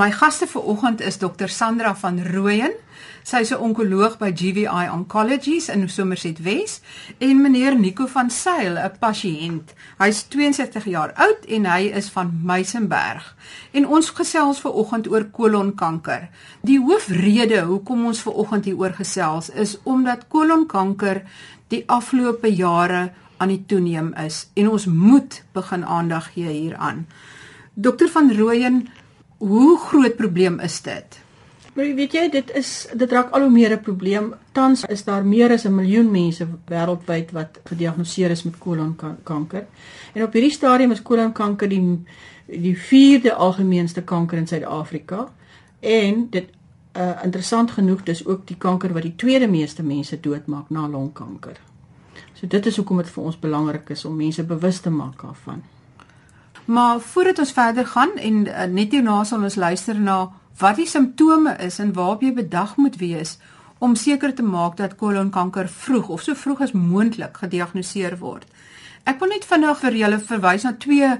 My gaste vanoggend is Dr Sandra van Rooyen. Sy is 'n onkoloog by GVI Oncologies in Somerset Wes en meneer Nico van Sail, 'n pasiënt. Hy's 62 jaar oud en hy is van Meisenberg. En ons gesels vanoggend oor kolonkanker. Die hoofrede hoekom ons vanoggend hieroor gesels is omdat kolonkanker die afgelope jare aan die toeneem is en ons moet begin aandag gee hieraan. Dokter van Rooyen Hoe groot probleem is dit? Maar weet jy, dit is dit raak al hoe meer 'n probleem. Tans is daar meer as 'n miljoen mense wêreldwyd wat gediagnoseer is met kolonkanker. En op hierdie stadium is kolonkanker die die vierde algemeenste kanker in Suid-Afrika en dit uh interessant genoeg dis ook die kanker wat die tweede meeste mense doodmaak na longkanker. So dit is hoekom dit vir ons belangrik is om mense bewus te maak daarvan. Maar voordat ons verder gaan en uh, net hierna sal ons luister na wat die simptome is en waarop jy bedag moet wees om seker te maak dat kolonkanker vroeg of so vroeg as moontlik gediagnoseer word. Ek wil net vinnig vir julle verwys na twee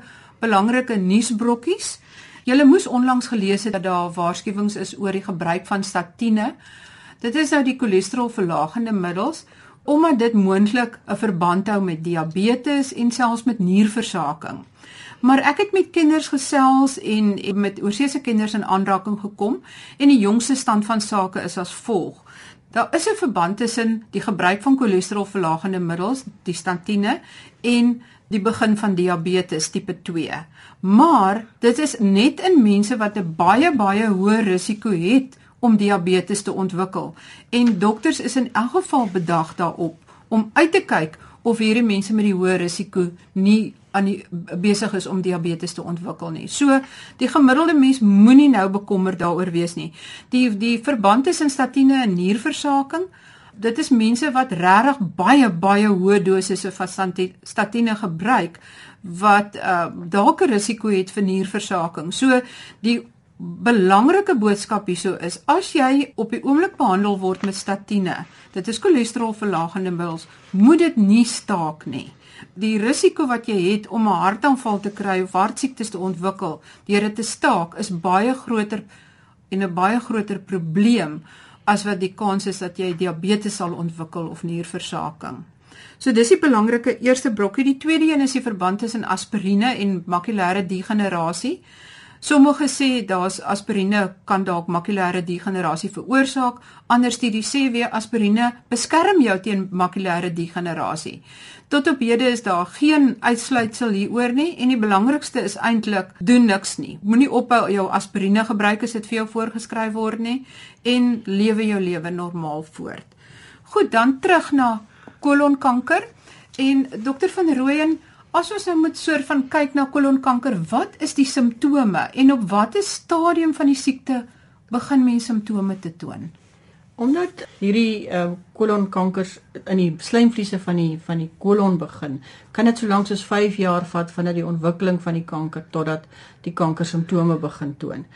belangrike nuusbrokkies. Julle moes onlangs gelees het dat daar waarskuwings is oor die gebruik van statiene. Dit is nou die cholesterolverlagende middels omdat dit moontlik 'n verband hou met diabetes en selfs met nierversaking. Maar ek het met kinders gesels en met oorseese kinders in aanraking gekom en die jongste stand van sake is as volg. Daar is 'n verband tussen die gebruik van cholesterolverlagende middels, die statine en die begin van diabetes tipe 2. Maar dit is net in mense wat 'n baie baie hoë risiko het om diabetes te ontwikkel en dokters is in elk geval bedag daarop om uit te kyk of hierdie mense met die hoë risiko nie aan die besig is om diabetes te ontwikkel nie. So die gemiddelde mens moenie nou bekommerd daaroor wees nie. Die die verband tussen statiene en nierversaking, dit is mense wat regtig baie baie hoë dosisse van statiene gebruik wat uh, dalk 'n risiko het vir nierversaking. So die belangrike boodskap hierso is as jy op die oomblik behandel word met statiene, dit is cholesterolverlagende middels, moet dit nie staak nie die risiko wat jy het om 'n hartaanval te kry of hartsiektes te ontwikkel deur dit te staak is baie groter en 'n baie groter probleem as wat die kans is dat jy diabetes sal ontwikkel of nierversaking. So dis die belangrike eerste brokkie. Die tweede een is die verband tussen aspirine en makulêre degenerasie. Sommige sê daar's aspirine kan dalk makulêre degenerasie veroorsaak. Ander studies sê weer aspirine beskerm jou teen makulêre degenerasie. Tot op hede is daar geen uitsluitsel hieroor nie en die belangrikste is eintlik doen niks nie. Moenie ophou jou aspirine gebruik as dit vir jou voorgeskryf word nie en lewe jou lewe normaal voort. Goed, dan terug na kolonkanker en dokter van Rooyen As ons nou met soort van kyk na kolonkanker, wat is die simptome en op watter stadium van die siekte begin mense simptome te toon? Omdat hierdie uh, kolonkankers in die slijmvliese van die van die kolon begin, kan dit so lank soos 5 jaar vat vanaf die ontwikkeling van die kanker totdat die kanker simptome begin toon.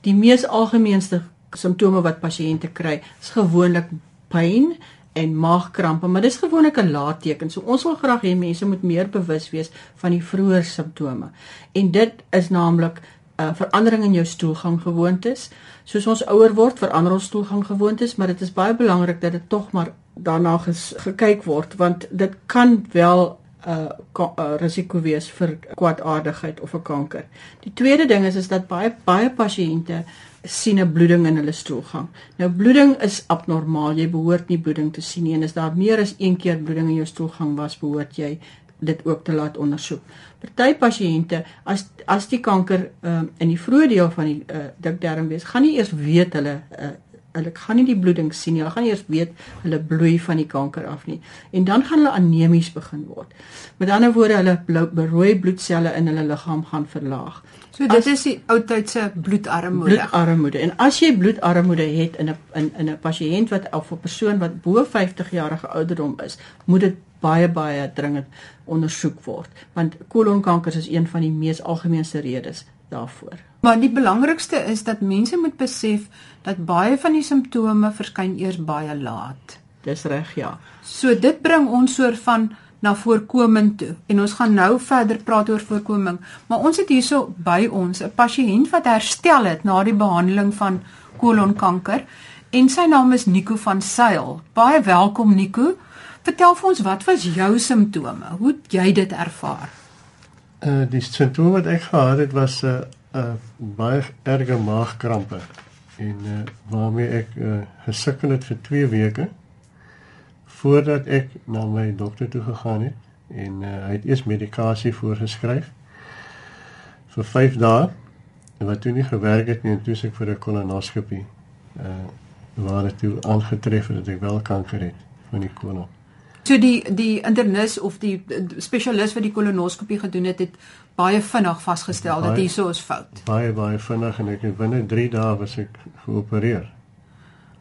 Die mees algemeenste simptome wat pasiënte kry, is gewoonlik pyn en maagkrampe, maar dis gewoonlik 'n laatteken. So ons wil graag hê mense moet meer bewus wees van die vroeë simptome. En dit is naamlik 'n uh, verandering in jou stoelgang gewoontes. Soos ons ouer word, verander ons stoelgang gewoontes, maar dit is baie belangrik dat dit tog maar daarna gekyk word want dit kan wel 'n uh, uh, risiko wees vir kwaadaardigheid of 'n kanker. Die tweede ding is is dat baie baie pasiënte sien 'n bloeding in hulle stoelgang. Nou bloeding is abnormaal. Jy behoort nie bloeding te sien nie en as daar meer as een keer bloeding in jou stoelgang was, behoort jy dit ook te laat ondersoek. Party pasiënte as as die kanker um, in die vroeë deel van die uh, dikdarm wees, gaan nie eers weet hulle uh, hulle gaan nie die bloeding sien nie. Hulle gaan eers weet hulle bloei van die kanker af nie. En dan gaan hulle anemies begin word. Met ander woorde, hulle rooi bloedselle in hulle liggaam gaan verlaag. So dit as, is die ou tydse bloedarmoede. Bloedarmoede. En as jy bloedarmoede het in 'n in in 'n pasiënt wat of 'n persoon wat bo 50 jarige ouderdom is, moet dit baie baie dringend ondersoek word, want kolonkanker is een van die mees algemeenste redes daarvoor. Maar die belangrikste is dat mense moet besef dat baie van die simptome verskyn eers baie laat. Dis reg, ja. So dit bring ons soort van na voorkoming toe. En ons gaan nou verder praat oor voorkoming, maar ons het hierso by ons 'n pasiënt wat herstel het na die behandeling van kolonkanker en sy naam is Nico van Sail. Baie welkom Nico. Vertel vir ons wat was jou simptome? Hoe het jy dit ervaar? Uh die simptome wat ek gehad het was 'n uh, uh, baie erge maagkrampe en uh, waarmee ek uh, gesukkel het vir 2 weke voordat ek na my dokter toe gegaan het en uh, hy het eers medikasie voorgeskryf vir 5 dae wat toe nie gewerk het nie en toe ek vir 'n kolonoskopie uh waar dit toe aangetref het dat ek wel kanker het van die kolon. So die die internis of die spesialis wat die kolonoskopie gedoen het het baie vinnig vasgestel dat hierso is fout. Baie baie vinnig en ek het binne 3 dae was ek geopereer.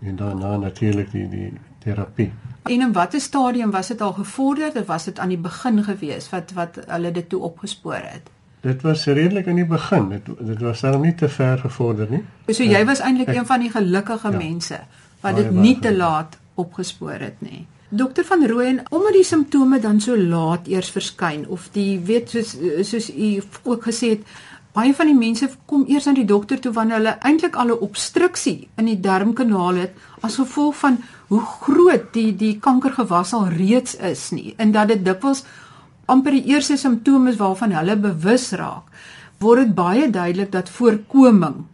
En daarna natuurlik die die terapie. En in watter stadium was dit al gevorder of was dit aan die begin gewees wat wat hulle dit toe opgespoor het? Dit was redelik aan die begin. Dit dit was dan nie te ver gevorder nie. So jy was eintlik een van die gelukkige ja, mense wat dit nie te laat opgespoor het nie. Dokter van Rooyen, omdat die simptome dan so laat eers verskyn of die weet soos soos u ook gesê het, baie van die mense kom eers aan die dokter toe wanneer hulle eintlik al 'n obstruksie in die darmkanaal het as gevolg van hoe groot die die kankergewas al reeds is nie en dat dit dikwels amper die eerste simptome waarvan hulle bewus raak, word dit baie duidelik dat voorkoming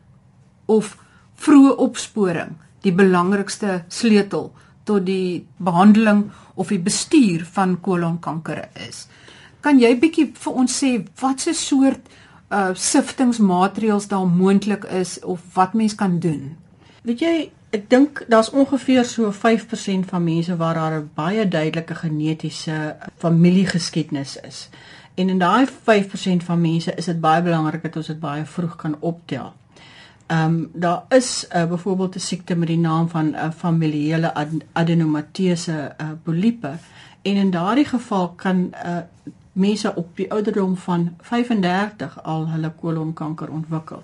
of vroeë opsporing die belangrikste sleutel tot die behandeling of die bestuur van kolonkanker is. Kan jy bietjie vir ons sê wat se soort uh siftingsmaatreëls daar moontlik is of wat mens kan doen? Weet jy, ek dink daar's ongeveer so 5% van mense waar daar 'n baie duidelike genetiese familiegeskiedenis is. En in daai 5% van mense is dit baie belangrik dat ons dit baie vroeg kan optel. Ehm um, daar is uh, byvoorbeeld 'n siekte met die naam van 'n uh, familiale ad adenomatese uh, poliepe en in daardie geval kan uh, mense op die ouderdom van 35 al hulle kolonkanker ontwikkel.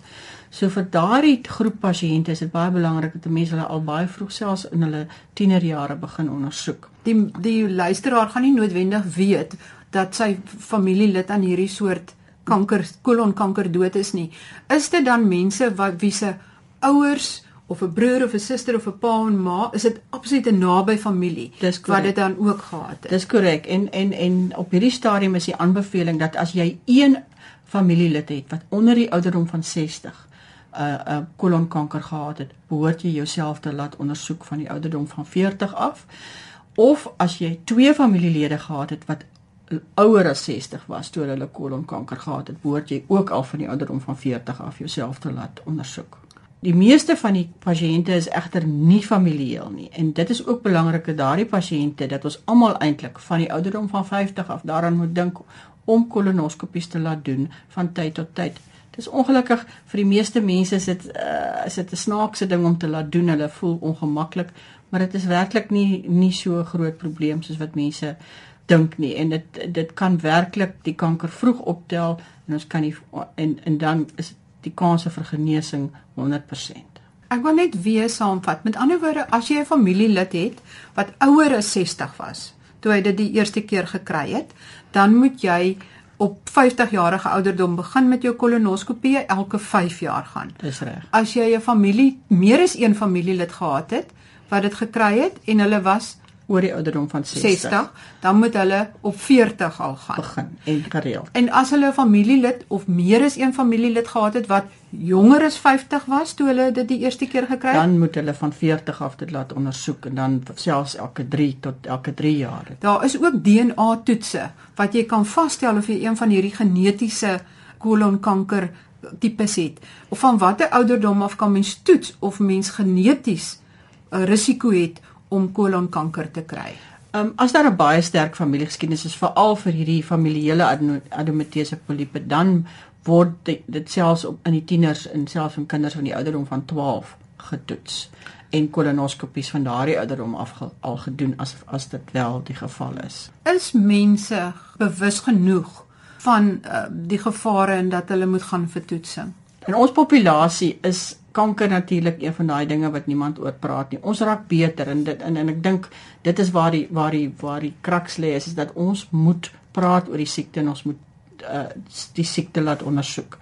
So vir daardie groep pasiënte is dit baie belangrik dat mense hulle al baie vroeg selfs in hulle tienerjare begin ondersoek. Die die luisteraar gaan nie noodwendig weet dat sy familielid aan hierdie soort kanker kolonkanker dood is nie. Is dit dan mense wat wie se ouers of 'n broer of 'n suster of 'n pa en ma, is dit absoluut 'n naby familie wat dit dan ook gehad het. Dis korrek. En en en op hierdie stadium is die aanbeveling dat as jy een familielid het wat onder die ouderdom van 60 'n uh, uh, kolonkanker gehad het, behoort jy jouself te laat ondersoek van die ouderdom van 40 af. Of as jy twee familielede gehad het wat ouer as 60 was toe hulle kolonkanker gehad het, behoort jy ook al van die ouderdom van 40 af jouself te laat ondersoek. Die meeste van die pasiënte is egter nie familieel nie en dit is ook belangrik dat daardie pasiënte dat ons almal eintlik van die ouderdom van 50 af daaraan moet dink om kolonoskopies te laat doen van tyd tot tyd. Dit is ongelukkig vir die meeste mense is dit uh, is dit 'n snaakse ding om te laat doen. Hulle voel ongemaklik, maar dit is werklik nie nie so groot probleem soos wat mense dink nie en dit dit kan werklik die kanker vroeg optel en ons kan nie en en dan is die kanse vir genesing 100%. Ek wil net weer saamvat. Met ander woorde, as jy 'n familielid het wat ouer as 60 was toe hy dit die eerste keer gekry het, dan moet jy op 50 jarige ouderdom begin met jou kolonoskopie elke 5 jaar gaan. Dis reg. As jy 'n familie meer as een familielid gehad het wat dit gekry het en hulle was oor die ouderdom van 60, 60 dan moet hulle op 40 al gaan begin en gereeld. En as hulle 'n familielid of meer as een familielid gehad het wat jonger as 50 was toe hulle dit die eerste keer gekry het, dan moet hulle van 40 af dit laat ondersoek en dan selfs elke 3 tot elke 3 jaar. Daar is ook DNA toetse wat jy kan vasstel of jy een van hierdie genetiese kolonkanker tipes het. Of van watter ouderdom af kan mens toets of mens geneties 'n risiko het om kolonkanker te kry. Ehm um, as daar 'n baie sterk familiegeskiedenis is veral vir hierdie familiale adenomatiese poliepe dan word dit, dit selfs op in die tieners en selfs in kinders van die ouderdom van 12 getoets en kolonoskopies van daardie ouderdom af al gedoen as as dit wel die geval is. Is mense bewus genoeg van uh, die gevare en dat hulle moet gaan vir toetsing? In ons populasie is kanker natuurlik een van daai dinge wat niemand oor praat nie. Ons raak beter en dit en, en ek dink dit is waar die waar die waar die kraks lê is, is dat ons moet praat oor die siekte en ons moet uh, die siekte laat ondersoek.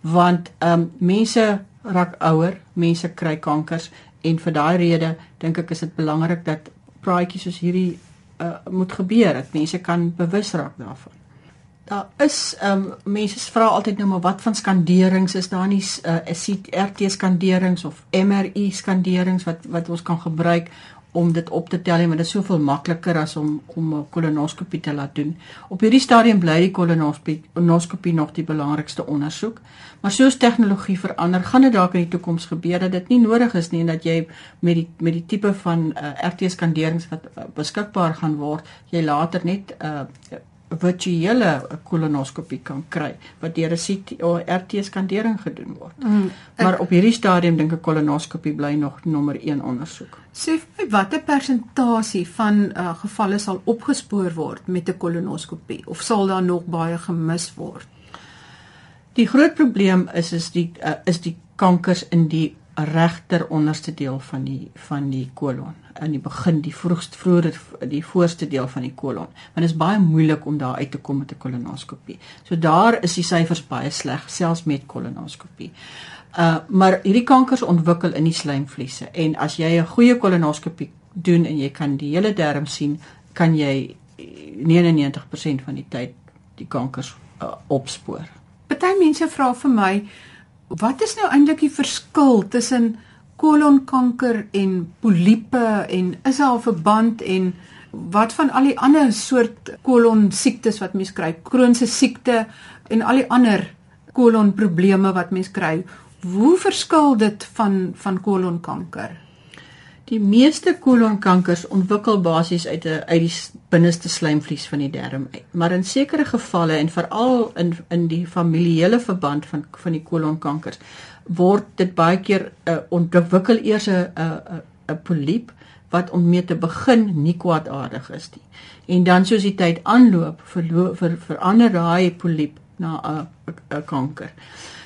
Want ehm um, mense raak ouer, mense kry kankers en vir daai rede dink ek is dit belangrik dat praatjies soos hierdie uh, moet gebeur dat mense kan bewus raak daarvan. Daar is ehm um, mense vra altyd nou maar wat van skanderings is daar nie uh, is RT skanderings of MRI skanderings wat wat ons kan gebruik om dit op te tel, maar dit is soveel makliker as om om 'n kolonoskopie te laat doen. Op hierdie stadium bly die kolonoskopie nog die belangrikste ondersoek. Maar soos tegnologie verander, gaan dit dalk in die toekoms gebeur dat dit nie nodig is nie en dat jy met die met die tipe van uh, RT-skanderings wat uh, beskikbaar gaan word, jy later net 'n uh, virtuele kolonoskopie kan kry wat deur 'n CT of RT skandering gedoen word. Mm, ek, maar op hierdie stadium dink ek kolonoskopie bly nog nommer 1 ondersoek. Sê vir my watter persentasie van uh, gevalle sal opgespoor word met 'n kolonoskopie of sal daar nog baie gemis word? Die groot probleem is is die uh, is die kankers in die regter onderste deel van die van die kolon in die begin die vroegste vroeër die voorste deel van die kolon want dit is baie moeilik om daar uit te kom met 'n kolonoskopie. So daar is die syfers baie sleg selfs met kolonoskopie. Uh maar hierdie kankers ontwikkel in die slijmvliese en as jy 'n goeie kolonoskopie doen en jy kan die hele darm sien, kan jy 99% van die tyd die kankers uh, opspoor. Party mense vra vir my Wat is nou eintlik die verskil tussen kolonkanker en poliepe en is daar 'n verband en wat van al die ander soort kolon siektes wat mens kry, kroonse siekte en al die ander kolonprobleme wat mens kry? Hoe verskil dit van van kolonkanker? Die meeste kolonkankers ontwikkel basies uit 'n uit die binneste slijmvlies van die darm uit. Maar in sekere gevalle en veral in in die familiele verband van van die kolonkankers word dit baie keer uh, ontwikkel eers 'n 'n 'n poliep wat om mee te begin nie kwaadaardig is nie. En dan soos die tyd aanloop, ver, ver, verander daai poliep na 'n 'n kanker.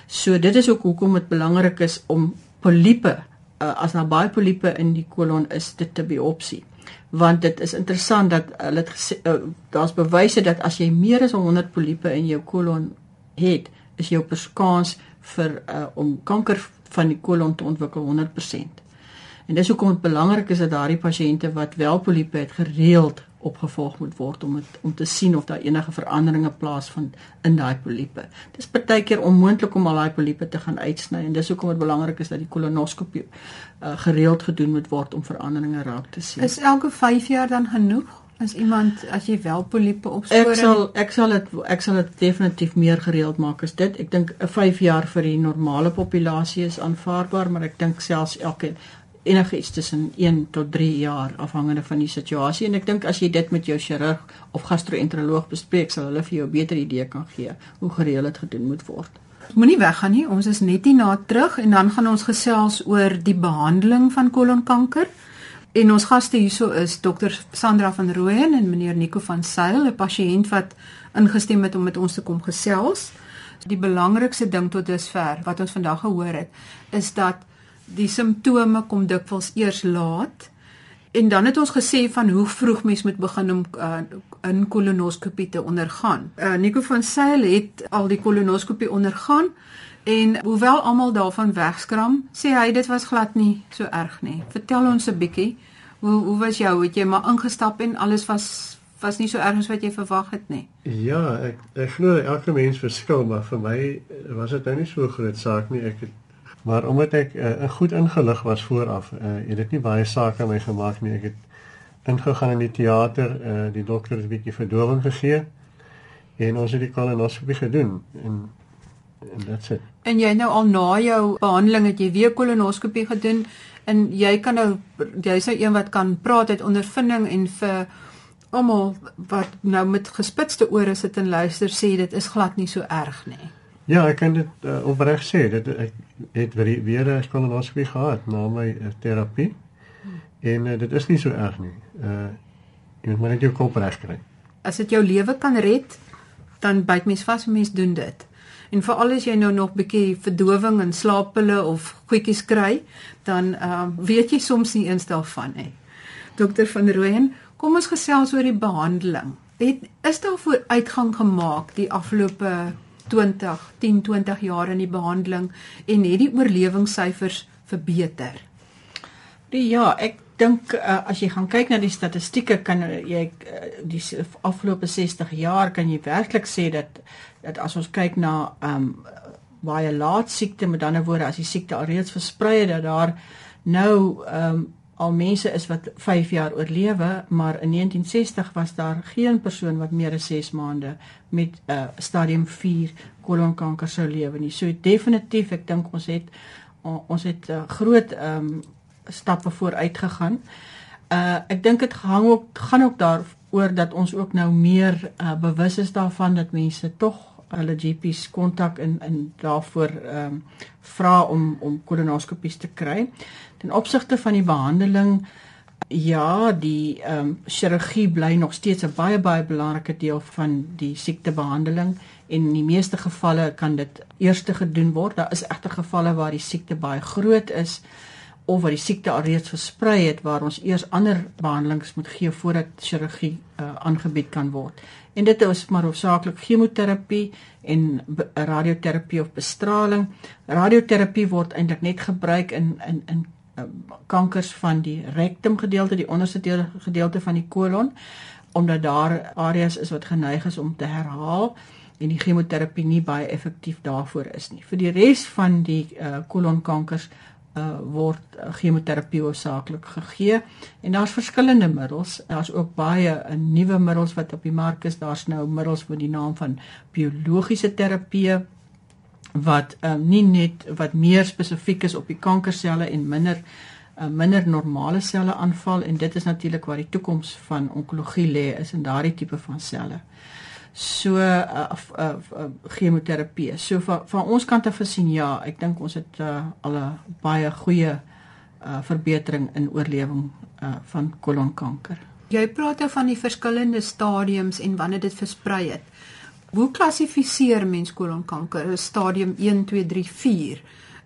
So dit is ook hoekom dit belangrik is om poliepe uh, as daar baie poliepe in die kolon is dit te biopsie want dit is interessant dat hulle uh, uh, daar's bewyse dat as jy meer as 100 poliepe in jou kolon het is jou kans vir uh, om kanker van die kolon te ontwikkel 100%. En dis hoekom dit belangrik is dat daardie pasiënte wat wel poliepe het gereeld opgevolg moet word om het, om te sien of daar enige veranderinge plaasvind in daai poliepe. Dit is baie keer onmoontlik om al daai poliepe te gaan uitsny en dis hoekom dit belangrik is dat die kolonoskopie uh, gereeld gedoen moet word om veranderinge raak te sien. Is elke 5 jaar dan genoeg? As iemand as jy wel poliepe opspoor Ek sal ek sal dit ek sal dit definitief meer gereeld maak as dit. Ek dink 'n 5 jaar vir die normale populasie is aanvaarbaar, maar ek dink selfs elke enige iets tussen 1 tot 3 jaar afhangende van die situasie en ek dink as jy dit met jou chirurg of gastro-enteroloog bespreek sal hulle vir jou 'n beter idee kan gee hoe gereeld dit gedoen moet word. Moenie weggaan nie, ons is net hier na terug en dan gaan ons gesels oor die behandeling van kolonkanker. En ons gaste hierso is dokter Sandra van Rooyen en meneer Nico van Sail, 'n pasiënt wat ingestem het om met ons te kom gesels. Die belangrikste ding tot dusver wat ons vandag gehoor het, is dat die simptome kom dikwels eers laat. En dan het ons gesê van hoe vroeg mens moet begin om uh, in kolonoskopie te ondergaan. Uh, Nico van Sail het al die kolonoskopie ondergaan en hoewel almal daarvan wegskram, sê hy dit was glad nie so erg nie. Vertel ons 'n bietjie, hoe hoe was jou? Het jy maar ingestap en alles was was nie so erg as wat jy verwag het nie? Ja, ek ek glo elke mens verskil, maar vir my was dit nou nie so groot saak nie. Ek het Maar omdat ek uh, goed ingelig was vooraf, uh, het dit nie baie saak aan my gemaak nie. Ek het ingegaan in die teater, uh, die dokter het 'n bietjie verdowing gegee en ons het die kolonoskopie gedoen en en dit's dit. En jy nou al na jou behandeling het jy weer kolonoskopie gedoen en jy kan nou jy's nou een wat kan praat uit ondervinding en vir almal wat nou met gespitste ore sit en luister sê dit is glad nie so erg nie. Ja, ek kan dit uh, opreg sê. Dit ek het weer weer 'n kolonoskopie gehad na my uh, terapie. En uh, dit is nie so erg nie. Uh jy moet maar net jou kop reg kry. As dit jou lewe kan red, dan byt mens vas en mens doen dit. En veral as jy nou nog bietjie verdowing en slaappille of goedjies kry, dan uh, weet jy soms nie eens daarvan nie. Dokter van Rooyen, kom ons gesels oor die behandeling. Het is daar vooruitgang gemaak die afgelope 20, 10, 20 jaar in die behandeling en het die oorlewingssyfers verbeter? Die, ja, ek dink uh, as jy gaan kyk na die statistieke kan jy uh, die afgelope 60 jaar kan jy werklik sê dat dat as ons kyk na ehm um, baie laat siekte met ander woorde as die siekte alreeds versprei het dat daar nou ehm um, al mense is wat 5 jaar oorlewe, maar in 1960 was daar geen persoon wat meer as 6 maande met uh, stadium 4 kolonkanker sou lewe nie. So definitief, ek dink ons het ons het uh, groot ehm um, stappe vooruit gegaan. Uh ek dink dit hang ook gaan ook daaroor dat ons ook nou meer uh, bewus is daarvan dat mense tog hulle GP's kontak in in daarvoor ehm um, vra om om kolonoskopies te kry. Ten opsigte van die behandeling ja, die ehm um, chirurgie bly nog steeds 'n baie baie belangrike deel van die siektebehandeling en in die meeste gevalle kan dit eers gedoen word. Daar is egter gevalle waar die siekte baie groot is of wat die siekte alreeds versprei het waar ons eers ander behandelings moet gee voordat chirurgie uh, aangebied kan word. En dit is maar hoofsaaklik chemoterapie en radioterapie of bestraling. Radioterapie word eintlik net gebruik in in in uh, kankers van die rektum gedeelte, die onderste deel gedeelte van die kolon omdat daar areas is wat geneig is om te herhaal en die chemoterapie nie baie effektief daarvoor is nie. Vir die res van die uh, kolonkankers uh, word uh, chemoterapie hoofsaaklik gegee en daar's verskillende middels. Daar's ook baie uh, nuwe middels wat op die mark is. Daar's nou middels met die naam van biologiese terapie wat um, nie net wat meer spesifiek is op die kankerselle en minder uh, minder normale selle aanval en dit is natuurlik waar die toekoms van onkologie lê is in daardie tipe van selle so uh, uh, uh, chemoterapie. So van van ons kant af gesien ja, ek dink ons het uh, al 'n baie goeie uh, verbetering in oorlewing uh, van kolonkanker. Jy praat nou van die verskillende stadiums en wanneer dit versprei het. Hoe klassifiseer mens kolonkanker? Stadium 1, 2, 3, 4.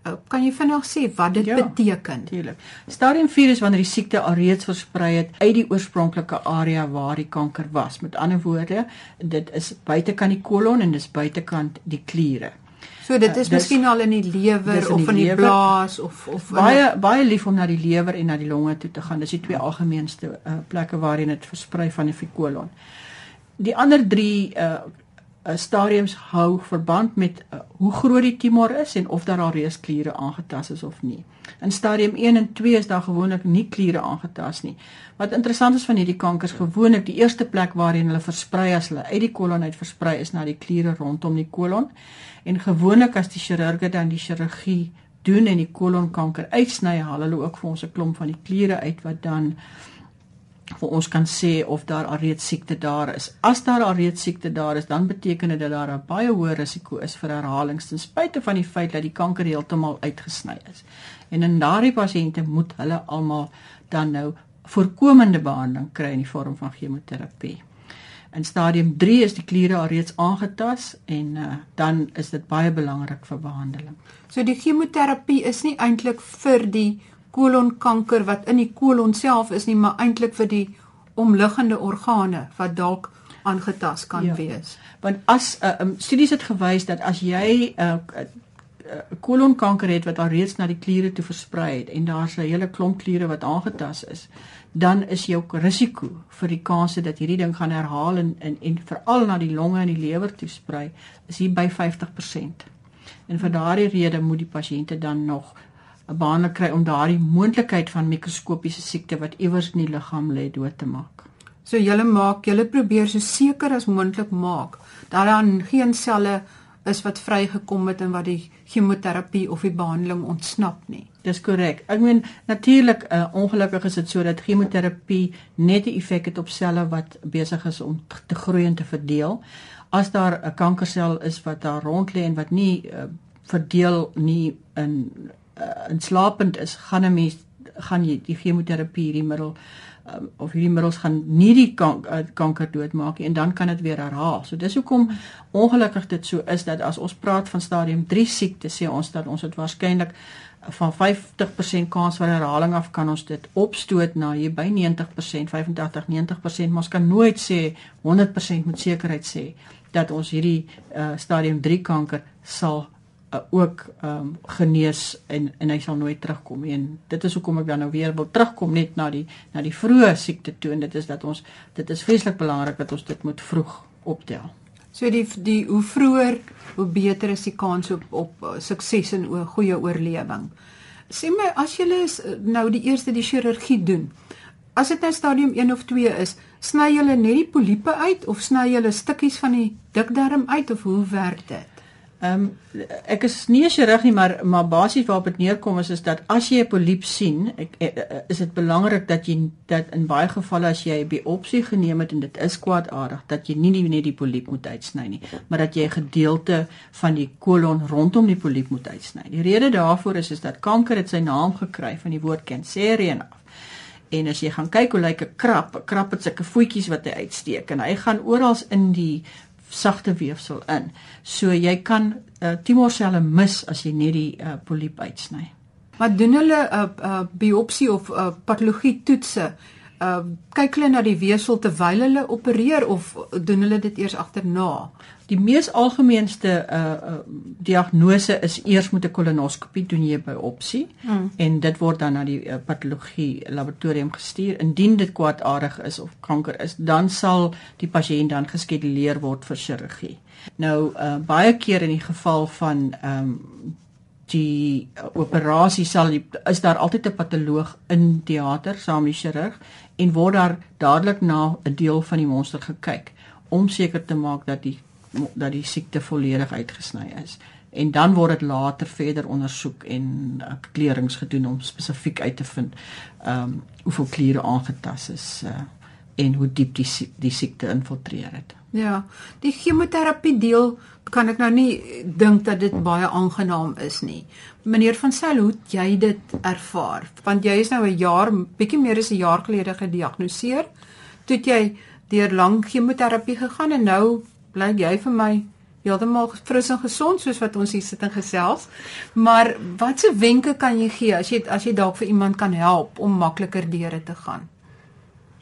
Eh, kan jy vinnig sê wat dit ja, beteken? Natuurlik. Stadium 4 is wanneer die siekte alreeds versprei het uit die oorspronklike area waar die kanker was. Met ander woorde, dit is buitekant die kolon en dis buitekant die kliere. So dit is uh, miskien al in die lewer of in die, die blaas of of baie baie lief om na die lewer en na die longe toe te gaan. Dis die twee algemeenste uh, plekke waarheen dit versprei van die kolon. Die ander 3 uh uh, stadiums hou verband met uh, hoe groot die tumor is en of daar al reeds kliere aangetast is of nie. In stadium 1 en 2 is daar gewoonlik nie kliere aangetast nie. Wat interessant is van hierdie kankers gewoonlik die eerste plek waarheen hulle versprei as hulle uit die kolon uit versprei is na die kliere rondom die kolon. En gewoonlik as die chirurge dan die chirurgie doen en die kolonkanker uitsny, haal hulle ook vir ons 'n klomp van die kliere uit wat dan vir ons kan sê of daar alreeds siekte daar is. As daar alreeds siekte daar is, dan beteken dit dat daar 'n baie hoë risiko is vir herhalings ten spyte van die feit dat die kanker heeltemal uitgesny is. En in daardie pasiënte moet hulle almal dan nou voorkomende behandeling kry in die vorm van chemoterapie. In stadium 3 is die kliere alreeds aangetas en uh, dan is dit baie belangrik vir behandeling. So die chemoterapie is nie eintlik vir die kolonkanker wat in die kolon self is nie, maar eintlik vir die omliggende organe wat dalk aangetast kan ja. wees. Want as uh, um, studies het gewys dat as jy 'n uh, uh, kolonkanker het wat alreeds na die kliere toe versprei het en daar's 'n hele klomp kliere wat aangetast is, dan is jou risiko vir die kanse dat hierdie ding gaan herhaal en en, en veral na die longe en die lewer toe sprei, is hier by 50%. En vir daardie rede moet die pasiënte dan nog 'n behandeling kry om daardie moontlikheid van mikroskopiese siekte wat iewers in die liggaam lê dood te maak. So julle maak, julle probeer so seker as moontlik maak dat daar geen selle is wat vrygekom het en wat die chemoterapie of die behandeling ontsnap nie. Dis korrek. Ek meen natuurlik uh, ongelukkig is dit so dat chemoterapie net 'n effek het op selle wat besig is om te groei en te verdeel. As daar 'n kankersel is wat daar rond lê en wat nie uh, verdeel nie in uh, inslapend is, gaan 'n mens gaan jy die chemoterapie hierdie middel um, of hierdie middels gaan nie die kank, uh, kanker doodmaak nie en dan kan dit weer herhaal. So dis hoekom ongelukkig dit so is dat as ons praat van stadium 3 siekte sê ons dat ons dit waarskynlik van 50% kans van herhaling af kan ons dit opstoot na hier by 90%, 85, 90%, maar ons kan nooit sê 100% met sekerheid sê dat ons hierdie uh, stadium 3 kanker sal uh, ook um, genees en en hy sal nooit terugkom nie. En dit is hoekom ek dan nou weer wil terugkom net na die na die vroeë siekte toe en dit is dat ons dit is vreeslik belangrik dat ons dit moet vroeg optel. So die die hoe vroeër hoe beter is die kans op op uh, sukses en 'n goeie oorlewing. Sê my as jy nou die eerste die chirurgie doen. As dit nou stadium 1 of 2 is, sny jy net die poliepe uit of sny jy stukkies van die dikdarm uit of hoe werk dit? Ehm um, ek is nie 'n chirurg nie, maar maar basies waarop dit neerkom is is dat as jy 'n poliep sien, ek, ek, is dit belangrik dat jy dat in baie gevalle as jy 'n biopsie geneem het en dit is kwaadaardig, dat jy nie net die poliep moet uitsny nie, maar dat jy 'n gedeelte van die kolon rondom die poliep moet uitsny. Die rede daarvoor is is dat kanker het sy naam gekry van die woord cancerian af. En as jy gaan kyk hoe lyk 'n krap, 'n krap het sulke voetjies wat hy uitsteek en hy gaan oral in die sagte weefsel in. So jy kan uh, tumorselle mis as jy net die uh, poliep uitsny. Maar doen hulle 'n uh, uh, biopsie of 'n uh, patologie toetse? Uh, kyk hulle na die weefsel terwyl hulle opereer of doen hulle dit eers agterna? Die mees algemeenste uh, uh diagnose is eers met 'n kolonoskopie doen jy by opsie mm. en dit word dan na die uh, patologie laboratorium gestuur. Indien dit kwaadaardig is of kanker is, dan sal die pasiënt dan geskeduleer word vir chirurgie. Nou uh baie keer in die geval van ehm um, die uh, operasie sal die, is daar altyd 'n patoloog in teater saam met die chirurg en word daar dadelik na 'n deel van die monster gekyk om seker te maak dat die dat die siekte volledig uitgesny is en dan word dit later verder ondersoek en uh, kleurings gedoen om spesifiek uit te vind ehm um, hoeveel kliere aangetast is uh, en hoe diep die die siekte infiltreer het. Ja, die chemoterapie deel kan ek nou nie dink dat dit baie aangenaam is nie. Meneer van Sail, hoe jy dit ervaar? Want jy is nou 'n jaar, bietjie meer as 'n jaar gelede gediagnoseer. Toe jy deur lang chemoterapie gegaan en nou blyk jy vir my heeltemal fris en gesond soos wat ons hier sit en gesels. Maar watse wenke kan jy gee as jy as jy dalk vir iemand kan help om makliker deure te gaan?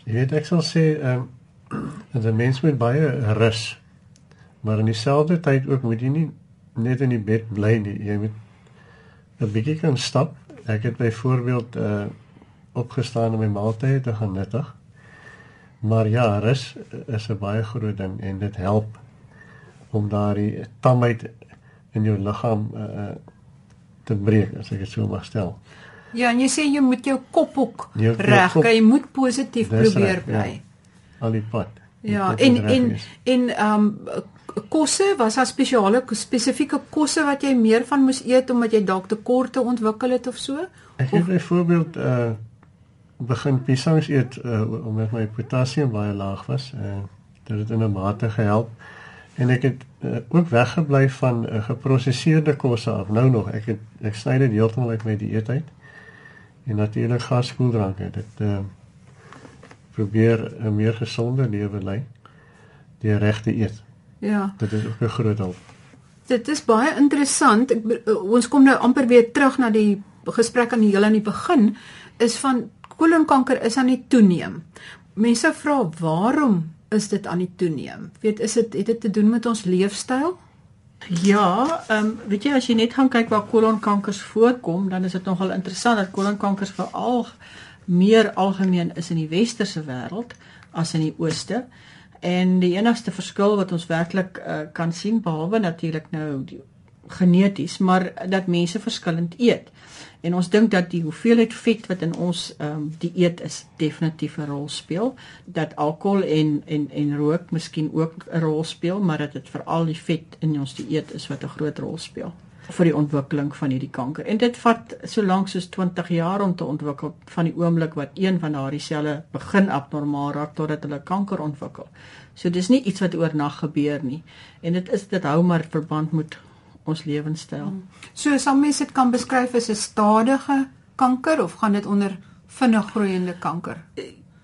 Jy weet ek sal sê ehm um, 'n mens moet baie rus. Maar in dieselfde tyd ook moet jy nie net in die bed bly nie. Jy moet 'n bietjie kan stap. Ek het byvoorbeeld uh opgestaan om my maaltye te gaan nuttig. Maar ja, rus is 'n baie groot ding en dit help om daardie tamheid in jou liggaam uh, te breek as ek dit so mag stel. Ja, en jy sê jy moet jou kop ook reg, jy moet positief probeer recht, bly. Ja, al die pad. Ja, en en en ehm um, kosse was daar spesiale spesifieke kosse wat jy meer van moes eet omdat jy dalk tekorte ontwikkel het of so? Ek het byvoorbeeld uh begin piesangs eet uh, omdat my potassium baie laag was en uh, dit het in 'n mate gehelp en ek het uh, ook weggebly van uh, geprosesseerde kosse af. Nou nog, ek het ek sny dit heeltemal uit my dieet uit. En natuurlik gaskoeldranke. Dit uh probeer 'n meer gesonde lewe lei deur reg te eet. Ja. Dit is ook 'n groot hulp. Dit is baie interessant. Ek, ons kom nou amper weer terug na die gesprek aan die heel aan die begin is van kolonkanker is aan die toeneem. Mense vra waarom is dit aan die toeneem? Weet, is dit het dit te doen met ons leefstyl? Ja, ehm um, weet jy as jy net gaan kyk waar kolonkankers voorkom, dan is dit nogal interessant dat kolonkankers veral meer algemeen is in die westerse wêreld as in die ooste. En die enigste verskil wat ons werklik uh, kan sien behalwe natuurlik nou die geneties, maar dat mense verskillend eet. En ons dink dat die hoeveelheid vet wat in ons ehm um, dieet is definitief 'n rol speel, dat alkohol en en en rook miskien ook 'n rol speel, maar dat dit veral die vet in ons dieet is wat 'n groot rol speel vir die ontwikkeling van hierdie kanker. En dit vat so lank soos 20 jaar om te ontwikkel van die oomblik wat een van daardie selle begin abnormaal raak totdat hulle kanker ontwikkel. So dis nie iets wat oornag gebeur nie. En dit is dit hou maar verband met ons lewenstyl. Hmm. So sal mense dit kan beskryf as 'n stadige kanker of gaan dit onder vinnig groeiende kanker?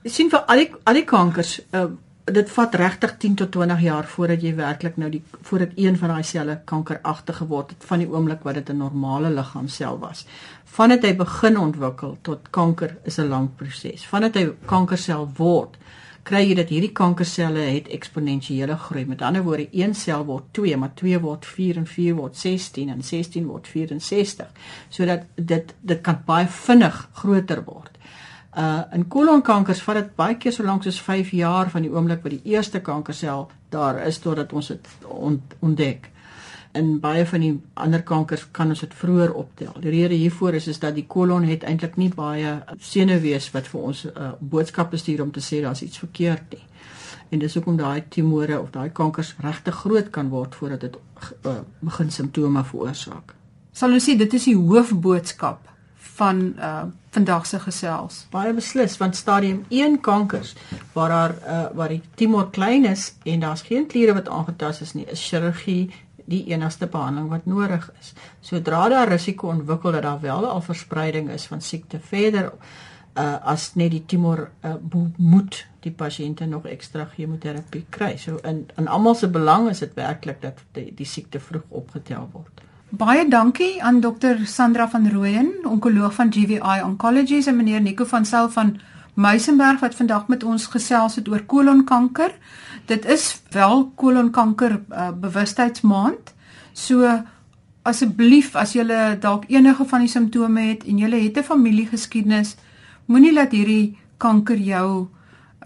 sien vir al die al die kankers uh, dit vat regtig 10 tot 20 jaar voordat jy werklik nou die voordat een van daai selle kankeragtig geword het van die oomblik wat dit 'n normale liggaamsel was. Vandat hy begin ontwikkel tot kanker is 'n lang proses. Vandat hy kankersel word, kry jy dat hierdie kankerselle het eksponensiële groei. Met ander woorde, een sel word 2, maar 2 word 4 en 4 word 16 en 16 word 64. Sodat dit dit kan baie vinnig groter word. Uh in kolonkankers vat dit baie keer so lank soos 5 jaar van die oomblik wat die eerste kankersel daar is totdat ons dit ont, ontdek. In baie van die ander kankers kan ons dit vroeër optel. Die rede hiervoor is is dat die kolon het eintlik nie baie senuwees wat vir ons 'n uh, boodskap stuur om te sê daar's iets verkeerd nie. En dis hoekom daai tumore of daai kankers regtig groot kan word voordat dit uh, begin simptome veroorsaak. Sal ons sê dit is die hoofboodskap van uh vandag se gesels. Baie beslis want stadium 1 kankers waar daar uh waar die tumor klein is en daar's geen kliere wat aangetast is nie, is chirurgie die enigste behandeling wat nodig is. Sodra daar risiko ontwikkel dat daar wel al verspreiding is van siekte verder uh as net die tumor uh, moet die pasiënte nog ekstra chemoterapie kry. So in in almal se belang is dit werklik dat die, die siekte vroeg opgetel word. Baie dankie aan dokter Sandra van Rooyen, onkoloog van GVI Oncologies en meneer Nico van Sail van Meisenberg wat vandag met ons gesels het oor kolonkanker. Dit is wel kolonkanker uh, bewustheidsmaand. So asseblief as jy dalk enige van die simptome het en jy het 'n familiegeskiedenis, moenie laat hierdie kanker jou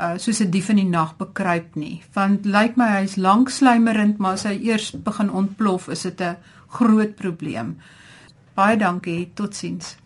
uh, soos 'n dief in die nag bekruip nie. Want lyk like my hy's lank slymerend, maar as hy eers begin ontplof, is dit 'n groot probleem. Baie dankie. Totsiens.